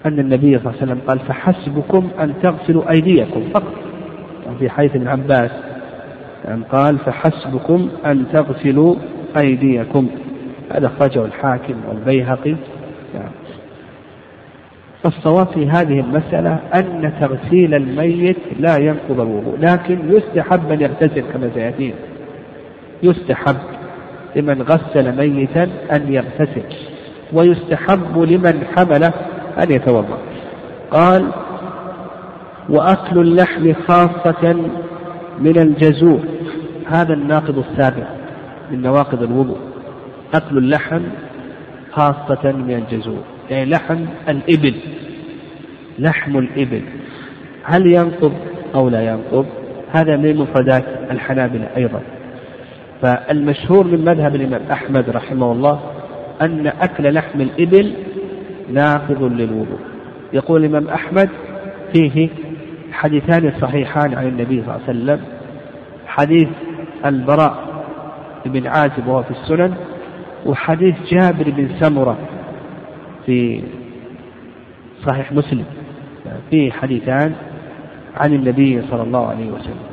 أن النبي صلى الله عليه وسلم قال فحسبكم أن تغسلوا أيديكم فقط. في حديث ابن عباس يعني قال فحسبكم أن تغسلوا أيديكم. هذا أخرجه الحاكم والبيهقي. يعني فالصواب في هذه المسألة أن تغسيل الميت لا ينقض الوضوء لكن يستحب أن يغتسل كما سيأتينا يستحب لمن غسل ميتا أن يغتسل ويستحب لمن حمله أن يتوضأ. قال وأكل اللحم خاصة من الجزور. هذا الناقض السابع من نواقض الوضوء. أكل اللحم خاصة من الجزور. يعني لحم الإبل. لحم الإبل. هل ينقض أو لا ينقض؟ هذا من مفردات الحنابلة أيضا. فالمشهور من مذهب الإمام أحمد رحمه الله أن أكل لحم الإبل ناقض للوضوء. يقول الإمام أحمد فيه حديثان صحيحان عن النبي صلى الله عليه وسلم. حديث البراء بن عازب وهو في السنن وحديث جابر بن سمرة في صحيح مسلم. فيه حديثان عن النبي صلى الله عليه وسلم.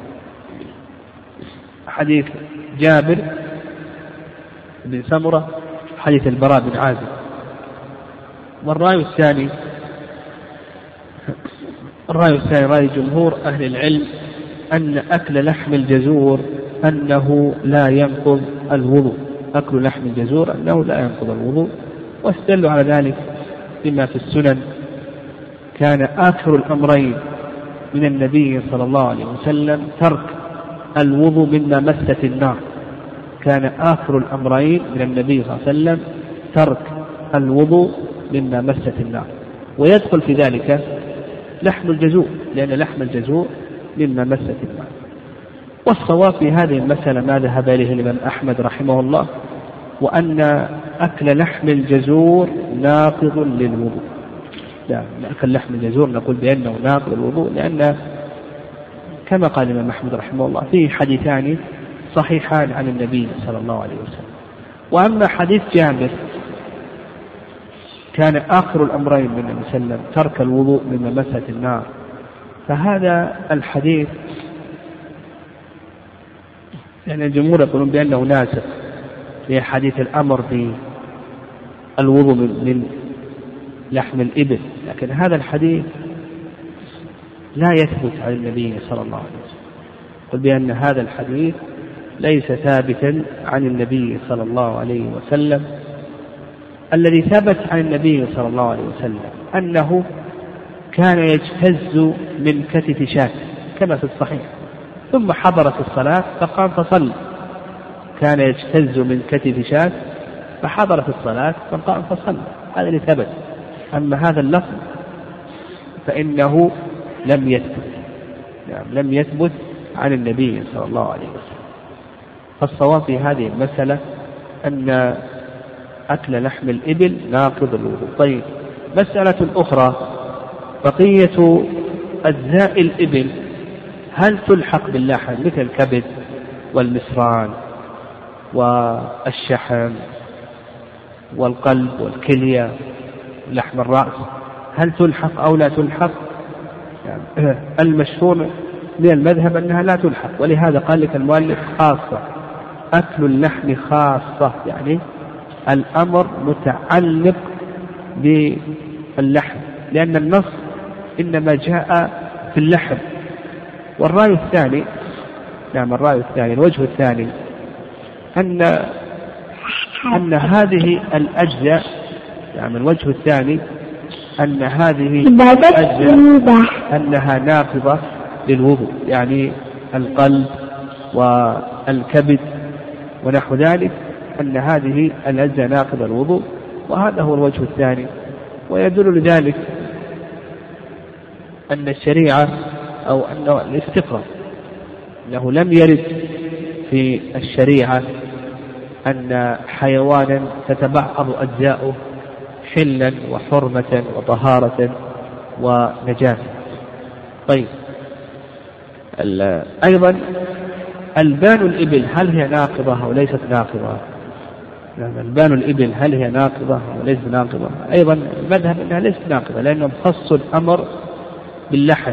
حديث جابر بن سمرة حديث البراء بن عازب. والرأي الثاني الرأي الثاني رأي جمهور أهل العلم أن أكل لحم الجزور أنه لا ينقض الوضوء. أكل لحم الجزور أنه لا ينقض الوضوء. واستدلوا على ذلك بما في السنن. كان آخر الأمرين من النبي صلى الله عليه وسلم ترك الوضوء مما مست النار. كان آخر الأمرين من النبي صلى الله عليه وسلم ترك الوضوء مما مست النار. ويدخل في ذلك لحم الجزور لأن لحم الجزور مما مست النار. والصواب في هذه المسألة ما ذهب إليه الإمام أحمد رحمه الله وأن أكل لحم الجزور ناقض للوضوء. لا أكل لحم الجزور نقول بأنه ناقض الوضوء لأن كما قال الإمام أحمد رحمه الله فيه حديثان صحيحان عن النبي صلى الله عليه وسلم. وأما حديث جابر كان آخر الأمرين من وسلم ترك الوضوء من ممسة النار. فهذا الحديث يعني الجمهور يقولون بأنه ناسخ في حديث الأمر بالوضوء من لحم الإبل. لكن هذا الحديث لا يثبت عن النبي صلى الله عليه وسلم. قل بأن هذا الحديث ليس ثابتا عن النبي صلى الله عليه وسلم. الذي ثبت عن النبي صلى الله عليه وسلم أنه كان يجتز من كتف شاة كما في الصحيح. ثم حضرت الصلاة فقام فصلى. كان يجتز من كتف شاة فحضرت الصلاة فقام فصلى. هذا اللي ثبت. أما هذا اللفظ فإنه لم يثبت. نعم لم يثبت عن النبي صلى الله عليه وسلم. فالصواب في هذه المسألة أن أكل لحم الإبل ناقض الوضوء طيب مسألة أخرى بقية أجزاء الإبل هل تلحق باللحم مثل الكبد والمسران والشحم والقلب والكلية لحم الرأس؟ هل تلحق أو لا تلحق؟ يعني [clears throat] المشهور من المذهب أنها لا تلحق ولهذا قال لك المؤلف خاصة أكل اللحم خاصة يعني الأمر متعلق باللحم لأن النص إنما جاء في اللحم. والرأي الثاني نعم الرأي الثاني الوجه الثاني أن أن هذه الأجزاء يعني الوجه الثاني أن هذه الأجزاء أنها ناقضة للوضوء يعني القلب والكبد ونحو ذلك. أن هذه الأجزاء ناقضة الوضوء وهذا هو الوجه الثاني. ويدل لذلك أن الشريعة أو أن الاستقراء أنه لم يرد في الشريعة أن حيوانا تتبعض أجزاؤه حلا وحرمة وطهارة ونجاسة طيب. أيضا ألبان الإبل هل هي ناقضة أو ليست ناقضة؟ ألبان الإبل هل هي ناقضة أو ليست ناقضة؟ أيضا المذهب أنها ليست ناقضة لأنهم خصوا الأمر باللحم.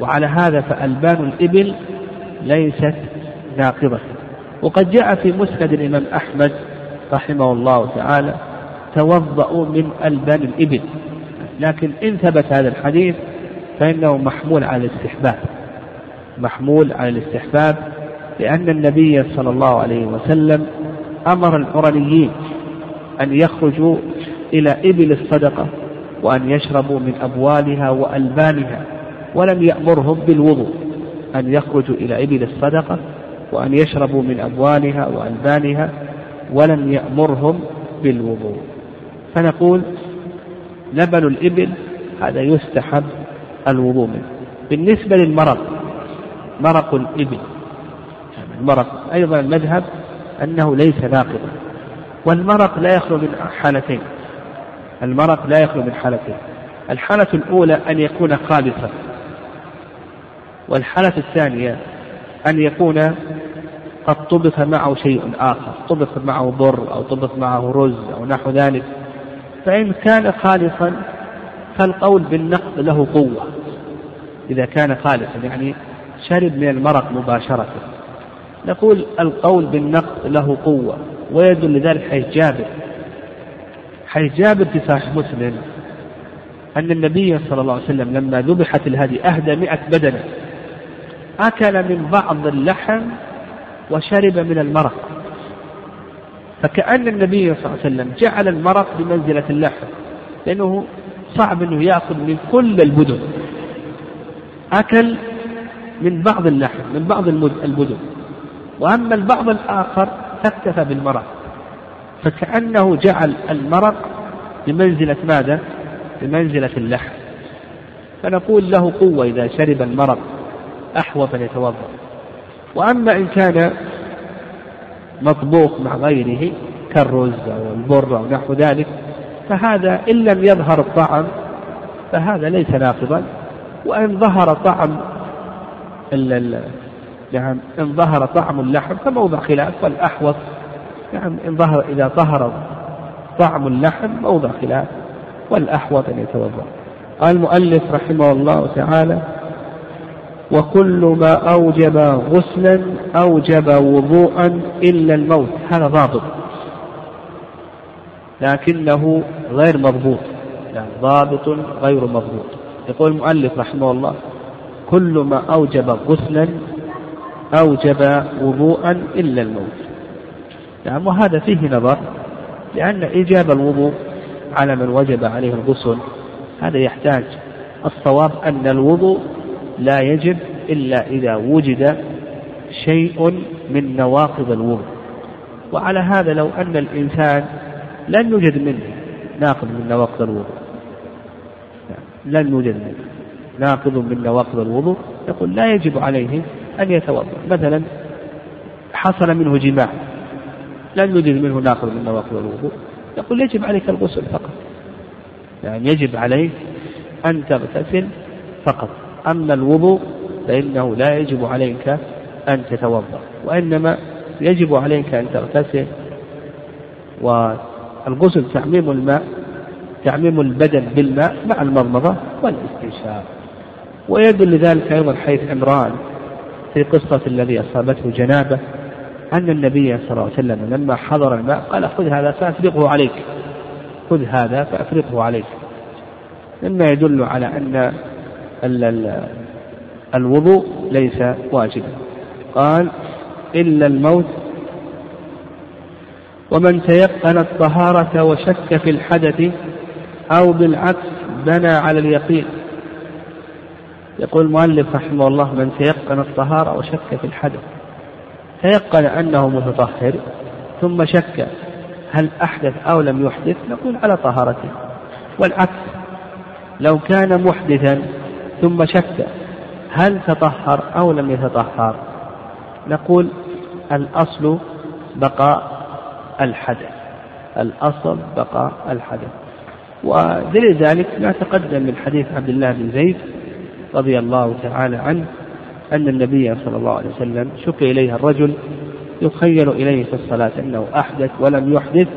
وعلى هذا فألبان الإبل ليست ناقضة. وقد جاء في مسند الإمام أحمد رحمه الله تعالى توضأوا من ألبان الإبل. لكن إن ثبت هذا الحديث فإنه محمول على الاستحباب. محمول على الاستحباب لأن النبي صلى الله عليه وسلم أمر العرنيين أن يخرجوا إلى إبل الصدقة وأن يشربوا من أبوالها وألبانها ولم يأمرهم بالوضوء أن يخرجوا إلى إبل الصدقة وأن يشربوا من أبوالها وألبانها ولم يأمرهم بالوضوء. فنقول لبن الإبل هذا يستحب الوضوء منه. بالنسبة للمرق مرق الإبل المرق أيضا المذهب أنه ليس ناقضا. والمرق لا يخلو من حالتين. المرق لا يخلو من حالتين. الحالة الأولى أن يكون خالصا والحالة الثانية أن يكون قد طبخ معه شيء آخر. طبخ معه بر أو طبخ معه رز أو نحو ذلك. فإن كان خالصا فالقول بالنقض له قوة. إذا كان خالصا يعني شرب من المرق مباشرة. نقول القول بالنقض له قوة ويدل لذلك حيث جابر. حيث جابر في صحيح مسلم أن النبي صلى الله عليه وسلم لما ذبحت الهدي أهدى مئة بدنة أكل من بعض اللحم وشرب من المرق. فكأن النبي صلى الله عليه وسلم جعل المرق بمنزلة اللحم لأنه صعب أنه يأخذ من كل البدن. أكل من بعض اللحم من بعض البدن. وأما البعض الآخر فاكتفى بالمرق فكأنه جعل المرق بمنزلة ماذا؟ بمنزلة اللحم فنقول له قوة إذا شرب المرق أحوط أن يتوضأ وأما إن كان مطبوخ مع غيره كالرز أو البر أو نحو ذلك فهذا إن لم يظهر الطعم فهذا ليس ناقضا وإن ظهر طعم نعم إن ظهر طعم اللحم فموضع خلاف والأحوط نعم إن ظهر إذا ظهر طعم اللحم موضع خلاف والأحوط أن يتوضأ. قال المؤلف رحمه الله تعالى وكل ما أوجب غسلا أوجب وضوءا إلا الموت. هذا ضابط لكنه غير مضبوط يعني ضابط غير مضبوط. يقول المؤلف رحمه الله كل ما أوجب غسلا أوجب وضوءا إلا الموت. نعم وهذا فيه نظر لأن إيجاب الوضوء على من وجب عليه الغسل هذا يحتاج. الصواب أن الوضوء لا يجب إلا إذا وجد شيء من نواقض الوضوء. وعلى هذا لو أن الإنسان لن يوجد منه ناقض من نواقض الوضوء. لن يوجد منه ناقض من نواقض الوضوء يقول لا يجب عليه أن يتوضأ. مثلا حصل منه جماع. لن يوجد منه ناقض من نواقض الوضوء. يقول يجب عليك الغسل فقط. يعني يجب عليك أن تغتسل فقط. أما الوضوء فإنه لا يجب عليك أن تتوضأ. وإنما يجب عليك أن تغتسل. والغسل تعميم الماء تعميم البدن بالماء مع المضمضة والإستنشاق. ويدل لذلك أيضا حيث عمران في قصة الذي أصابته جنابة أن النبي صلى الله عليه وسلم لما حضر الماء قال خذ هذا فأفرغه عليك خذ هذا فأفرغه عليك. مما يدل على أن الوضوء ليس واجبا. قال إلا الموت ومن تيقن الطهارة وشك في الحدث أو بالعكس بنى على اليقين. يقول المؤلف رحمه الله من تيقن الطهارة وشك في الحدث. تيقن أنه متطهر ثم شك هل أحدث أو لم يحدث نقول على طهارته. والعكس لو كان محدثا ثم شك هل تطهر أو لم يتطهر نقول الأصل بقاء الحدث. الأصل بقاء الحدث. ودليل ذلك ما تقدم من حديث عبد الله بن زيد رضي الله تعالى عنه أن النبي صلى الله عليه وسلم شكي إليه الرجل يخيل إليه في الصلاة أنه أحدث ولم يحدث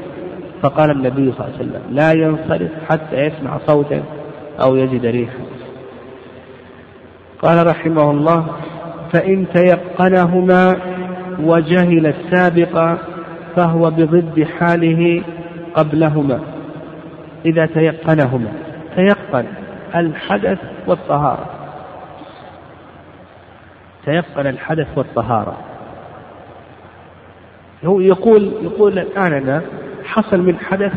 فقال النبي صلى الله عليه وسلم لا ينصرف حتى يسمع صوتا أو يجد ريحا. قال رحمه الله فإن تيقنهما وجهل السابق فهو بضد حاله قبلهما. إذا تيقنهما تيقن الحدث والطهارة. تيقن الحدث والطهارة. هو يقول يقول الآن أنا حصل من حدث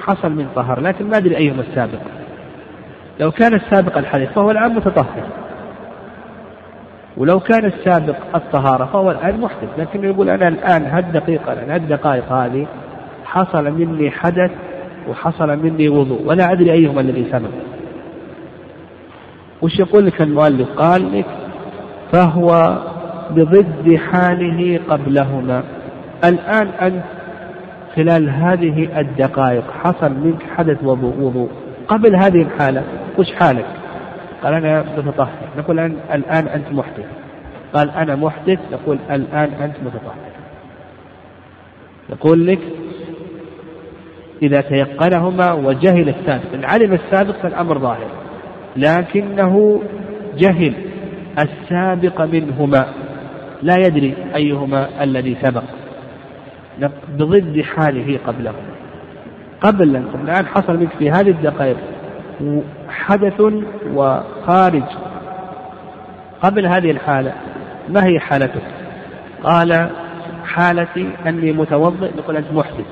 حصل من طهارة لكن ما أدري أيهما السابق. لو كان السابق الحدث فهو الآن متطهر. ولو كان السابق الطهارة فهو الآن محدث. لكن يقول أنا الآن هالدقيقة الآن هالدقائق هذه حصل مني حدث وحصل مني وضوء ولا أدري أيهما الذي سبق. وش يقول لك المؤلف؟ قال لك فهو بضد حاله قبلهما. الآن أنت خلال هذه الدقائق حصل منك حدث وضوء قبل هذه الحالة وش حالك؟ قال أنا متطهر. نقول الآن أنت محدث. قال أنا محدث نقول الآن أنت متطهر. يقول لك إذا تيقنهما وجهل السابق. إن علم السابق فالأمر ظاهر لكنه جهل. السابق منهما لا يدري أيهما الذي سبق. بضد حاله قبله قبل الآن حصل منك في هذه الدقائق حدث وخارج. قبل هذه الحالة ما هي حالتك؟ قال حالتي أني متوضئ نقول أنت محدث.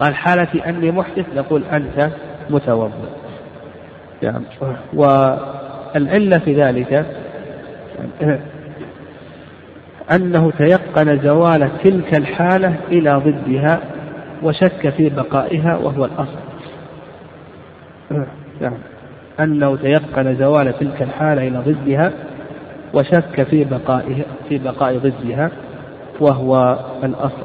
قال حالتي أني محدث نقول أنت متوضئ. يعني والعلة في ذلك [coughs] أنه تيقن زوال تلك الحالة إلى ضدها وشك في بقائها وهو الأصل. [coughs] نعم أنه تيقن زوال تلك الحالة إلى ضدها وشك في بقائها في بقاء ضدها وهو الأصل.